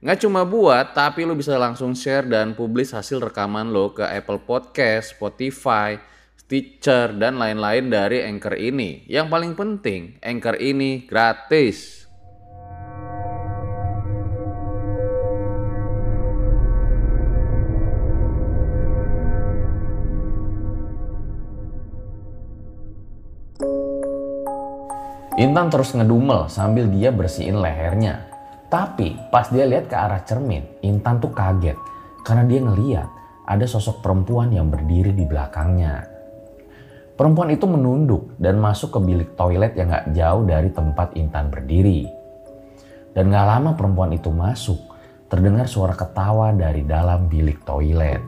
Nggak cuma buat, tapi lo bisa langsung share dan publish hasil rekaman lo ke Apple Podcast, Spotify, Stitcher, dan lain-lain dari Anchor ini. Yang paling penting, Anchor ini gratis. Intan terus ngedumel sambil dia bersihin lehernya. Tapi pas dia lihat ke arah cermin, Intan tuh kaget karena dia ngeliat ada sosok perempuan yang berdiri di belakangnya. Perempuan itu menunduk dan masuk ke bilik toilet yang gak jauh dari tempat Intan berdiri. Dan gak lama perempuan itu masuk, terdengar suara ketawa dari dalam bilik toilet.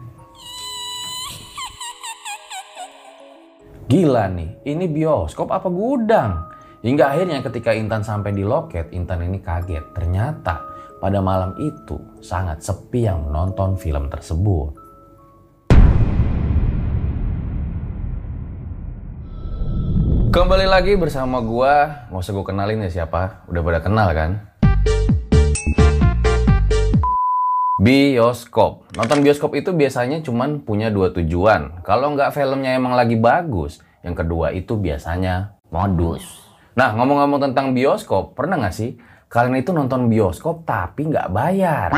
Gila nih, ini bioskop apa gudang? Hingga akhirnya ketika Intan sampai di loket, Intan ini kaget. Ternyata pada malam itu sangat sepi yang menonton film tersebut. Kembali lagi bersama gua, nggak usah gue kenalin ya siapa, udah pada kenal kan? Bioskop. Nonton bioskop itu biasanya cuman punya dua tujuan. Kalau nggak filmnya emang lagi bagus, yang kedua itu biasanya modus. Nah ngomong-ngomong tentang bioskop, pernah nggak sih kalian itu nonton bioskop tapi nggak bayar?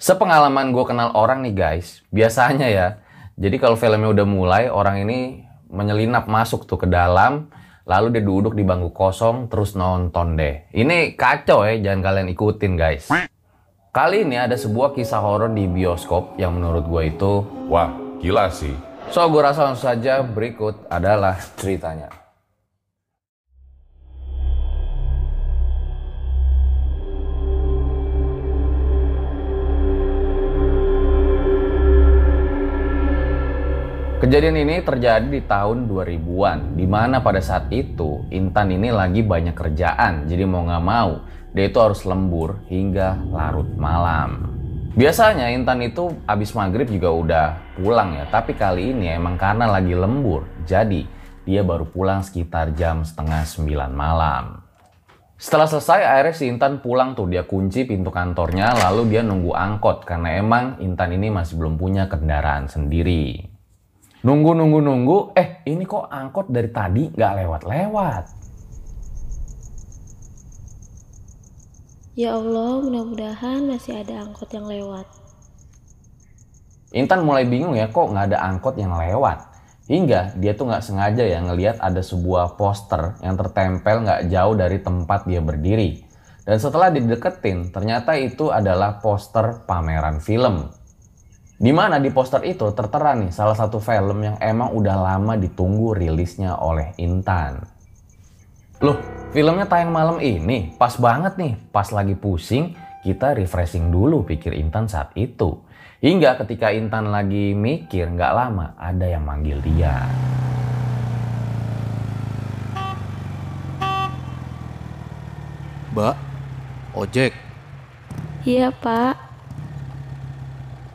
Sepengalaman gue kenal orang nih guys, biasanya ya. Jadi kalau filmnya udah mulai, orang ini menyelinap masuk tuh ke dalam, lalu dia duduk di bangku kosong terus nonton deh. Ini kacau ya, jangan kalian ikutin guys. Kali ini ada sebuah kisah horor di bioskop yang menurut gue itu Wah, gila sih. So gue rasa langsung saja berikut adalah ceritanya. Kejadian ini terjadi di tahun 2000-an, di mana pada saat itu Intan ini lagi banyak kerjaan, jadi mau nggak mau dia itu harus lembur hingga larut malam. Biasanya Intan itu abis maghrib juga udah pulang ya, tapi kali ini emang karena lagi lembur, jadi dia baru pulang sekitar jam setengah sembilan malam. Setelah selesai akhirnya si Intan pulang tuh, dia kunci pintu kantornya lalu dia nunggu angkot karena emang Intan ini masih belum punya kendaraan sendiri. Nunggu, nunggu, nunggu. Eh, ini kok angkot dari tadi nggak lewat-lewat? Ya Allah, mudah-mudahan masih ada angkot yang lewat. Intan mulai bingung ya, kok nggak ada angkot yang lewat. Hingga dia tuh nggak sengaja ya ngelihat ada sebuah poster yang tertempel nggak jauh dari tempat dia berdiri. Dan setelah dideketin, ternyata itu adalah poster pameran film. Di mana di poster itu tertera nih salah satu film yang emang udah lama ditunggu rilisnya oleh Intan. Loh, filmnya tayang malam ini, pas banget nih, pas lagi pusing, kita refreshing dulu pikir Intan saat itu. Hingga ketika Intan lagi mikir nggak lama ada yang manggil dia. Mbak, ojek. Iya pak,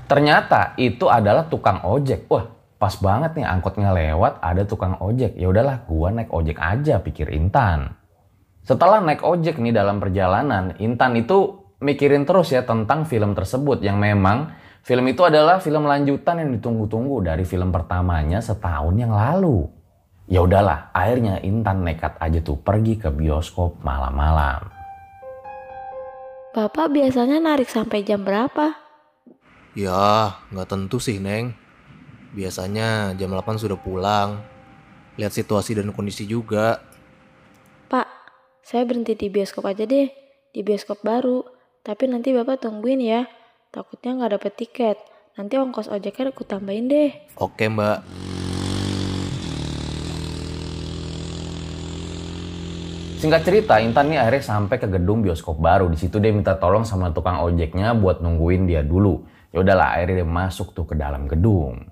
Ternyata itu adalah tukang ojek. Wah, pas banget nih angkotnya lewat ada tukang ojek. Ya udahlah, gua naik ojek aja pikir Intan. Setelah naik ojek nih dalam perjalanan, Intan itu mikirin terus ya tentang film tersebut yang memang film itu adalah film lanjutan yang ditunggu-tunggu dari film pertamanya setahun yang lalu. Ya udahlah, akhirnya Intan nekat aja tuh pergi ke bioskop malam-malam. bapak biasanya narik sampai jam berapa? Ya, nggak tentu sih, Neng. Biasanya jam 8 sudah pulang. Lihat situasi dan kondisi juga. Pak, saya berhenti di bioskop aja deh, di bioskop baru. Tapi nanti bapak tungguin ya, takutnya nggak dapet tiket. Nanti ongkos ojeknya aku tambahin deh. Oke, Mbak. Singkat cerita, Intan nih akhirnya sampai ke gedung bioskop baru. Di situ dia minta tolong sama tukang ojeknya buat nungguin dia dulu. Ya udahlah, akhirnya dia masuk tuh ke dalam gedung.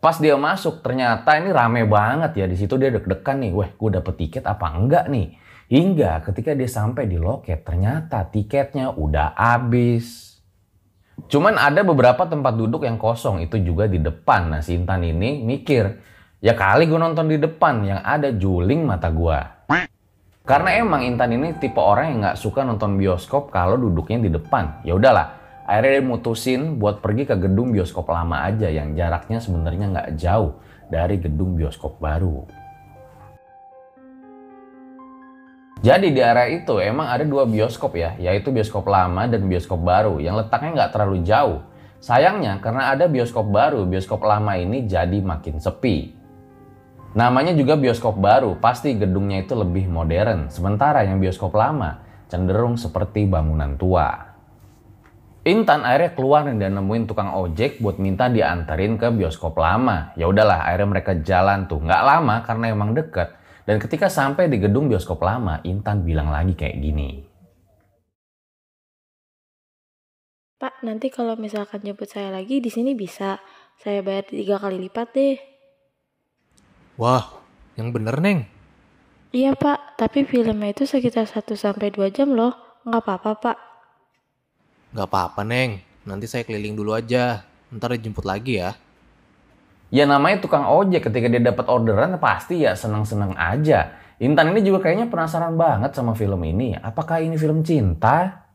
Pas dia masuk, ternyata ini rame banget ya. Di situ dia deg-degan nih, wah gue dapet tiket apa enggak nih? Hingga ketika dia sampai di loket, ternyata tiketnya udah habis. Cuman ada beberapa tempat duduk yang kosong, itu juga di depan. Nah si Intan ini mikir, ya kali gue nonton di depan, yang ada juling mata gue. Karena emang Intan ini tipe orang yang nggak suka nonton bioskop kalau duduknya di depan. Ya udahlah, akhirnya dia mutusin buat pergi ke gedung bioskop lama aja yang jaraknya sebenarnya nggak jauh dari gedung bioskop baru. Jadi di area itu emang ada dua bioskop ya, yaitu bioskop lama dan bioskop baru yang letaknya nggak terlalu jauh. Sayangnya karena ada bioskop baru, bioskop lama ini jadi makin sepi. Namanya juga bioskop baru, pasti gedungnya itu lebih modern, sementara yang bioskop lama cenderung seperti bangunan tua. Intan akhirnya keluar dan nemuin tukang ojek buat minta diantarin ke bioskop lama. Ya udahlah, akhirnya mereka jalan tuh. Nggak lama karena emang deket. Dan ketika sampai di gedung bioskop lama, Intan bilang lagi kayak gini. Pak, nanti kalau misalkan jemput saya lagi di sini bisa. Saya bayar tiga kali lipat deh. Wah, yang bener Neng. Iya pak, tapi filmnya itu sekitar 1 sampai 2 jam loh. Nggak apa-apa pak. Gak apa-apa Neng, nanti saya keliling dulu aja. Ntar dijemput lagi ya. Ya namanya tukang ojek ketika dia dapat orderan pasti ya senang-senang aja. Intan ini juga kayaknya penasaran banget sama film ini. Apakah ini film cinta?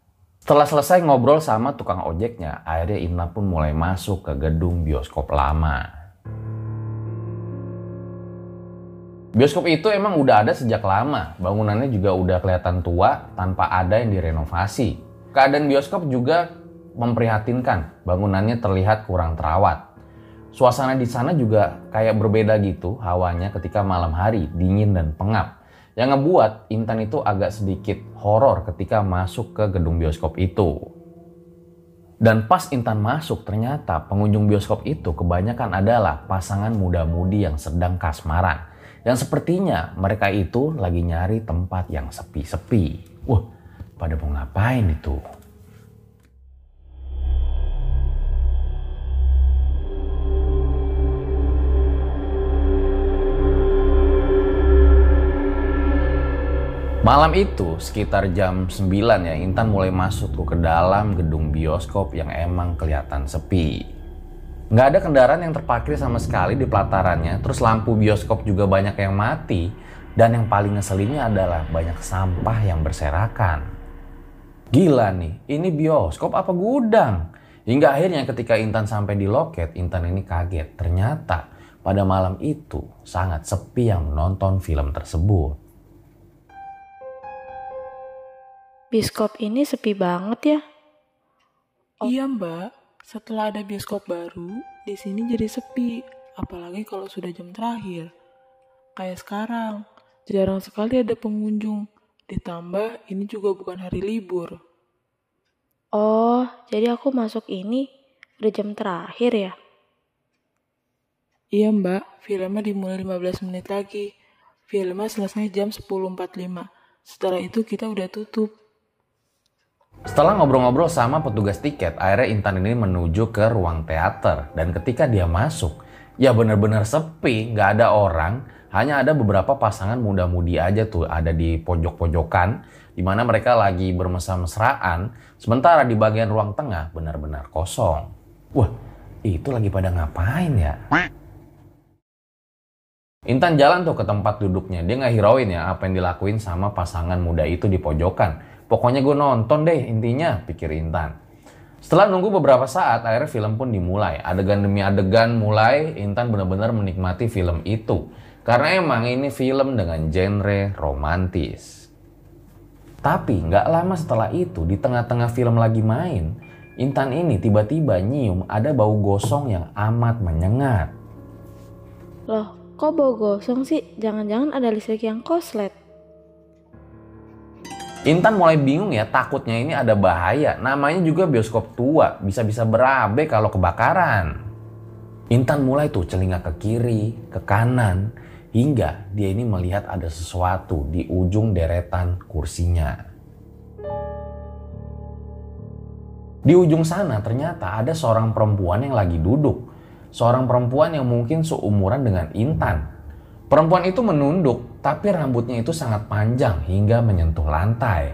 Setelah selesai ngobrol sama tukang ojeknya, akhirnya Intan pun mulai masuk ke gedung bioskop lama. Bioskop itu emang udah ada sejak lama. Bangunannya juga udah kelihatan tua tanpa ada yang direnovasi. Keadaan bioskop juga memprihatinkan. Bangunannya terlihat kurang terawat. Suasana di sana juga kayak berbeda gitu hawanya ketika malam hari, dingin dan pengap. Yang ngebuat Intan itu agak sedikit horor ketika masuk ke gedung bioskop itu. Dan pas Intan masuk ternyata pengunjung bioskop itu kebanyakan adalah pasangan muda-mudi yang sedang kasmaran. Yang sepertinya mereka itu lagi nyari tempat yang sepi-sepi. Wah, pada mau ngapain itu? Malam itu sekitar jam 9 ya Intan mulai masuk ke dalam gedung bioskop yang emang kelihatan sepi. Nggak ada kendaraan yang terparkir sama sekali di pelatarannya, terus lampu bioskop juga banyak yang mati, dan yang paling ngeselinnya adalah banyak sampah yang berserakan. Gila nih, ini bioskop apa gudang? Hingga akhirnya ketika Intan sampai di loket, Intan ini kaget. Ternyata pada malam itu sangat sepi yang menonton film tersebut. Bioskop ini sepi banget ya. Iya mbak, setelah ada bioskop baru, di sini jadi sepi. Apalagi kalau sudah jam terakhir. Kayak sekarang, jarang sekali ada pengunjung. Ditambah ini juga bukan hari libur. Oh, jadi aku masuk ini udah jam terakhir ya? Iya mbak, filmnya dimulai 15 menit lagi. Filmnya selesai jam 10.45. Setelah itu kita udah tutup. Setelah ngobrol-ngobrol sama petugas tiket, akhirnya Intan ini menuju ke ruang teater. Dan ketika dia masuk, ya benar-benar sepi, nggak ada orang. Hanya ada beberapa pasangan muda-mudi aja tuh ada di pojok-pojokan, di mana mereka lagi bermesra-mesraan. Sementara di bagian ruang tengah benar-benar kosong. Wah, itu lagi pada ngapain ya? Intan jalan tuh ke tempat duduknya. Dia nggak hirauin ya apa yang dilakuin sama pasangan muda itu di pojokan. Pokoknya gue nonton deh intinya, pikir Intan. Setelah nunggu beberapa saat, akhirnya film pun dimulai. Adegan demi adegan mulai, Intan benar-benar menikmati film itu. Karena emang ini film dengan genre romantis. Tapi nggak lama setelah itu, di tengah-tengah film lagi main, Intan ini tiba-tiba nyium ada bau gosong yang amat menyengat. Loh, kok bau gosong sih? Jangan-jangan ada listrik yang koslet. Intan mulai bingung ya, takutnya ini ada bahaya. Namanya juga bioskop tua, bisa-bisa berabe kalau kebakaran. Intan mulai tuh celinga ke kiri, ke kanan, hingga dia ini melihat ada sesuatu di ujung deretan kursinya. Di ujung sana ternyata ada seorang perempuan yang lagi duduk. Seorang perempuan yang mungkin seumuran dengan Intan. Perempuan itu menunduk, tapi rambutnya itu sangat panjang hingga menyentuh lantai.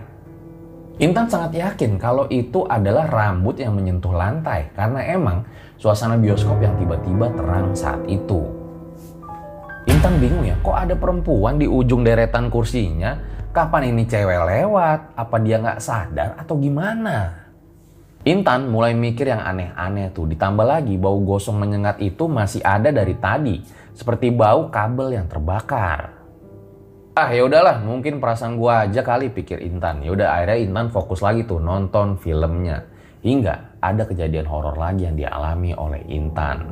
Intan sangat yakin kalau itu adalah rambut yang menyentuh lantai karena emang suasana bioskop yang tiba-tiba terang saat itu. Intan bingung ya, kok ada perempuan di ujung deretan kursinya? Kapan ini cewek lewat? Apa dia nggak sadar atau gimana? Intan mulai mikir yang aneh-aneh tuh. Ditambah lagi bau gosong menyengat itu masih ada dari tadi, seperti bau kabel yang terbakar. Ah ya udahlah, mungkin perasaan gua aja kali pikir Intan. Ya udah akhirnya Intan fokus lagi tuh nonton filmnya. Hingga ada kejadian horor lagi yang dialami oleh Intan.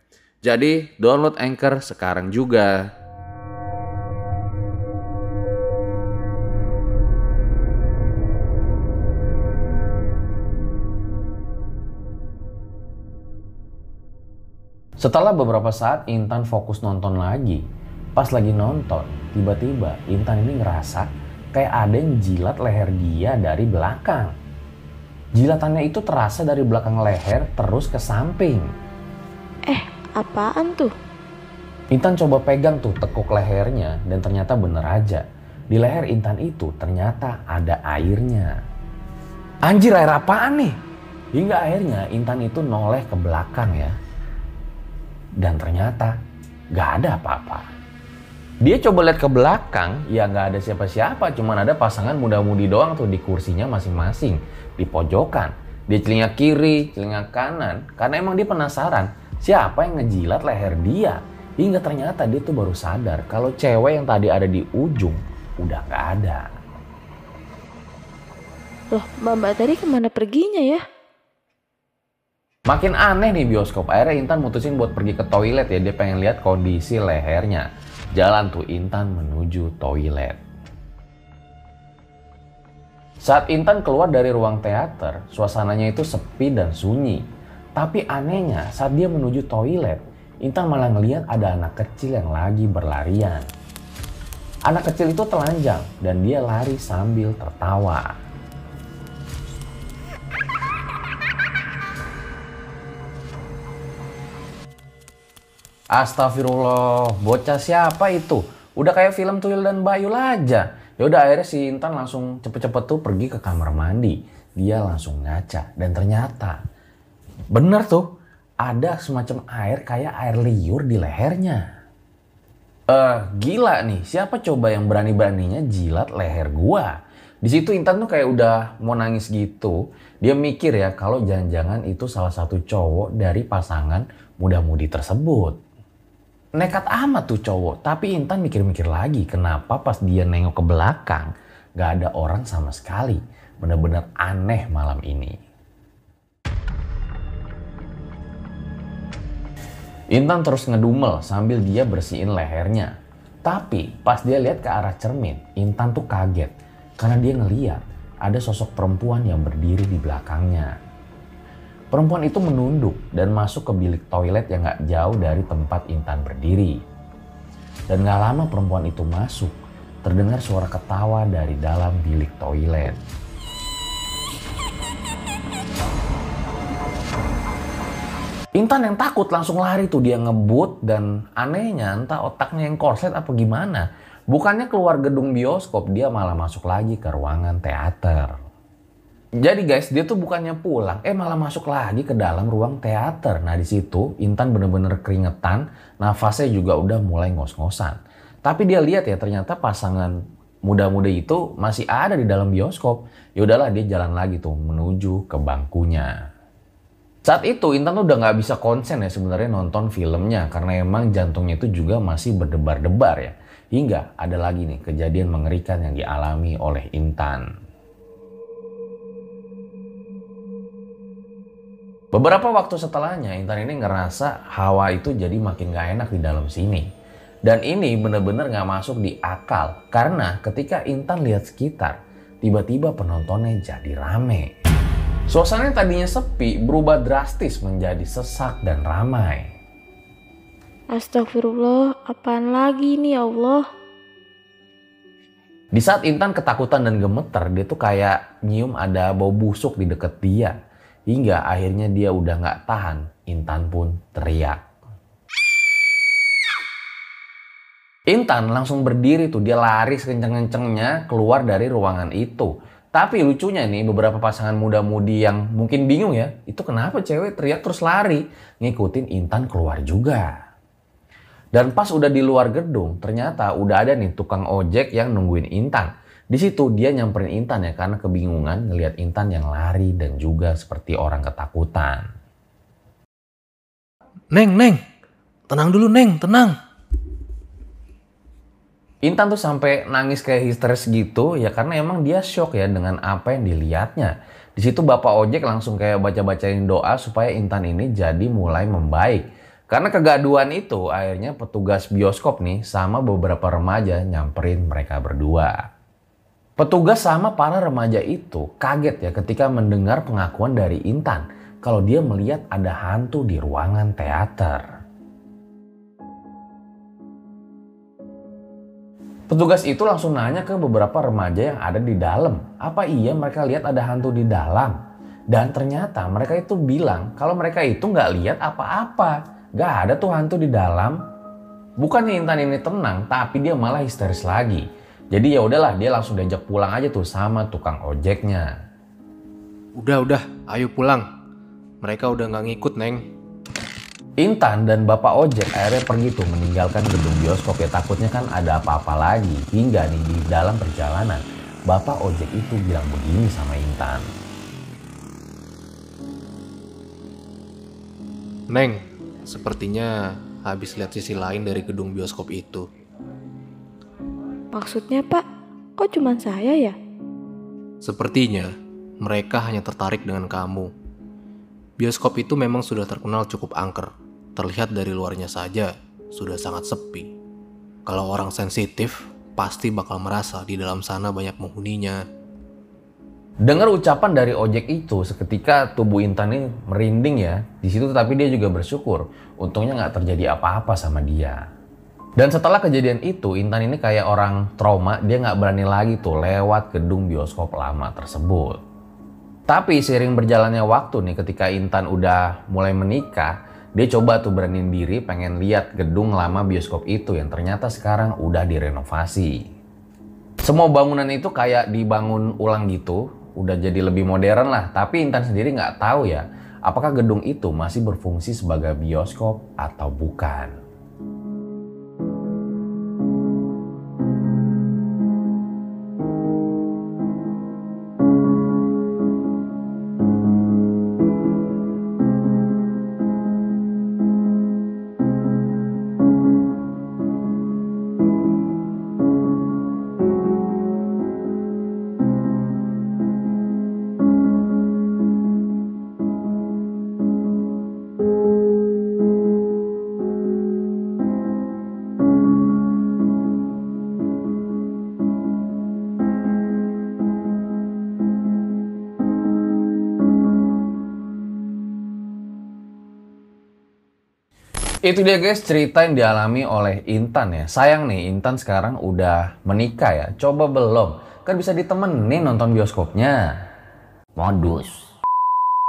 Jadi download Anchor sekarang juga. Setelah beberapa saat Intan fokus nonton lagi. Pas lagi nonton, tiba-tiba Intan ini ngerasa kayak ada yang jilat leher dia dari belakang. Jilatannya itu terasa dari belakang leher terus ke samping. Apaan tuh? Intan coba pegang tuh tekuk lehernya dan ternyata bener aja. Di leher Intan itu ternyata ada airnya. Anjir air apaan nih? Hingga akhirnya Intan itu noleh ke belakang ya. Dan ternyata gak ada apa-apa. Dia coba lihat ke belakang, ya gak ada siapa-siapa, cuman ada pasangan muda-mudi doang tuh di kursinya masing-masing, di pojokan. Dia celinga kiri, celinga kanan, karena emang dia penasaran siapa yang ngejilat leher dia. Hingga ternyata dia tuh baru sadar kalau cewek yang tadi ada di ujung udah gak ada. Loh, mbak-mbak tadi ke mana perginya ya? Makin aneh nih bioskop. Akhirnya Intan mutusin buat pergi ke toilet ya. Dia pengen lihat kondisi lehernya. Jalan tuh Intan menuju toilet. Saat Intan keluar dari ruang teater, suasananya itu sepi dan sunyi. Tapi anehnya saat dia menuju toilet, Intan malah ngeliat ada anak kecil yang lagi berlarian. Anak kecil itu telanjang dan dia lari sambil tertawa. Astagfirullah, bocah siapa itu? Udah kayak film Tuyul dan Bayul aja. Ya udah akhirnya si Intan langsung cepet-cepet tuh pergi ke kamar mandi. Dia langsung ngaca dan ternyata bener tuh ada semacam air kayak air liur di lehernya. Eh uh, gila nih, siapa coba yang berani-beraninya jilat leher gua? Di situ Intan tuh kayak udah mau nangis gitu. Dia mikir ya kalau jangan-jangan itu salah satu cowok dari pasangan muda-mudi tersebut nekat amat tuh cowok. Tapi Intan mikir-mikir lagi kenapa pas dia nengok ke belakang gak ada orang sama sekali. Bener-bener aneh malam ini. Intan terus ngedumel sambil dia bersihin lehernya. Tapi pas dia lihat ke arah cermin, Intan tuh kaget. Karena dia ngeliat ada sosok perempuan yang berdiri di belakangnya. Perempuan itu menunduk dan masuk ke bilik toilet yang gak jauh dari tempat Intan berdiri. Dan gak lama perempuan itu masuk, terdengar suara ketawa dari dalam bilik toilet. Intan yang takut langsung lari tuh dia ngebut dan anehnya entah otaknya yang korset apa gimana. Bukannya keluar gedung bioskop dia malah masuk lagi ke ruangan teater. Jadi guys, dia tuh bukannya pulang, eh malah masuk lagi ke dalam ruang teater. Nah di situ Intan bener-bener keringetan, nafasnya juga udah mulai ngos-ngosan. Tapi dia lihat ya ternyata pasangan muda-muda itu masih ada di dalam bioskop. Ya udahlah dia jalan lagi tuh menuju ke bangkunya. Saat itu Intan udah nggak bisa konsen ya sebenarnya nonton filmnya karena emang jantungnya itu juga masih berdebar-debar ya. Hingga ada lagi nih kejadian mengerikan yang dialami oleh Intan. Beberapa waktu setelahnya Intan ini ngerasa hawa itu jadi makin gak enak di dalam sini. Dan ini bener-bener gak masuk di akal karena ketika Intan lihat sekitar, tiba-tiba penontonnya jadi rame. Suasana yang tadinya sepi berubah drastis menjadi sesak dan ramai. Astagfirullah, apaan lagi nih ya Allah? Di saat Intan ketakutan dan gemeter, dia tuh kayak nyium ada bau busuk di deket dia. Hingga akhirnya dia udah gak tahan, Intan pun teriak. Intan langsung berdiri tuh, dia lari sekenceng-kencengnya keluar dari ruangan itu. Tapi lucunya nih beberapa pasangan muda-mudi yang mungkin bingung ya, itu kenapa cewek teriak terus lari, ngikutin Intan keluar juga. Dan pas udah di luar gedung, ternyata udah ada nih tukang ojek yang nungguin Intan. Di situ dia nyamperin Intan ya karena kebingungan ngelihat Intan yang lari dan juga seperti orang ketakutan. Neng, Neng. Tenang dulu, Neng. Tenang. Intan tuh sampai nangis kayak histeris gitu ya karena emang dia shock ya dengan apa yang dilihatnya. Di situ Bapak Ojek langsung kayak baca-bacain doa supaya Intan ini jadi mulai membaik. Karena kegaduhan itu, akhirnya petugas bioskop nih sama beberapa remaja nyamperin mereka berdua. Petugas sama para remaja itu kaget ya ketika mendengar pengakuan dari Intan kalau dia melihat ada hantu di ruangan teater. Petugas itu langsung nanya ke beberapa remaja yang ada di dalam, apa iya mereka lihat ada hantu di dalam? Dan ternyata mereka itu bilang kalau mereka itu nggak lihat apa-apa. Gak ada tuh hantu di dalam. Bukannya Intan ini tenang, tapi dia malah histeris lagi. Jadi ya udahlah, dia langsung diajak pulang aja tuh sama tukang ojeknya. Udah, udah, ayo pulang. Mereka udah nggak ngikut, Neng. Intan dan bapak ojek akhirnya pergi tuh meninggalkan gedung bioskop ya takutnya kan ada apa-apa lagi. Hingga nih di dalam perjalanan, bapak ojek itu bilang begini sama Intan. Neng, Sepertinya habis lihat sisi lain dari gedung bioskop itu. Maksudnya pak, kok cuma saya ya? Sepertinya mereka hanya tertarik dengan kamu. Bioskop itu memang sudah terkenal cukup angker. Terlihat dari luarnya saja, sudah sangat sepi. Kalau orang sensitif, pasti bakal merasa di dalam sana banyak penghuninya Dengar ucapan dari ojek itu, seketika tubuh Intan ini merinding ya. Di situ tapi dia juga bersyukur. Untungnya nggak terjadi apa-apa sama dia. Dan setelah kejadian itu, Intan ini kayak orang trauma, dia nggak berani lagi tuh lewat gedung bioskop lama tersebut. Tapi seiring berjalannya waktu nih ketika Intan udah mulai menikah, dia coba tuh beraniin diri pengen lihat gedung lama bioskop itu yang ternyata sekarang udah direnovasi. Semua bangunan itu kayak dibangun ulang gitu, udah jadi lebih modern lah. Tapi Intan sendiri nggak tahu ya, apakah gedung itu masih berfungsi sebagai bioskop atau bukan. Itu dia guys cerita yang dialami oleh Intan ya. Sayang nih Intan sekarang udah menikah ya. Coba belum. Kan bisa ditemenin nonton bioskopnya. Modus.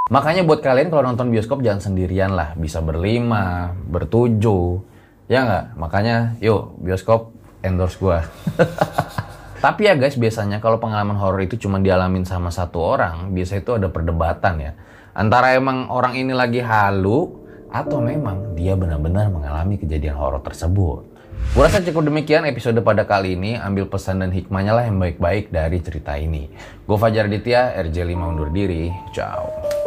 Makanya buat kalian kalau nonton bioskop jangan sendirian lah. Bisa berlima, bertujuh. Ya nggak? Makanya yuk bioskop endorse gua. Tapi ya guys, biasanya kalau pengalaman horor itu cuma dialamin sama satu orang, biasa itu ada perdebatan ya. Antara emang orang ini lagi halu, atau memang dia benar-benar mengalami kejadian horor tersebut. Gue rasa cukup demikian episode pada kali ini. Ambil pesan dan hikmahnya lah yang baik-baik dari cerita ini. Gue Fajar Ditya, RJ5 undur diri. Ciao.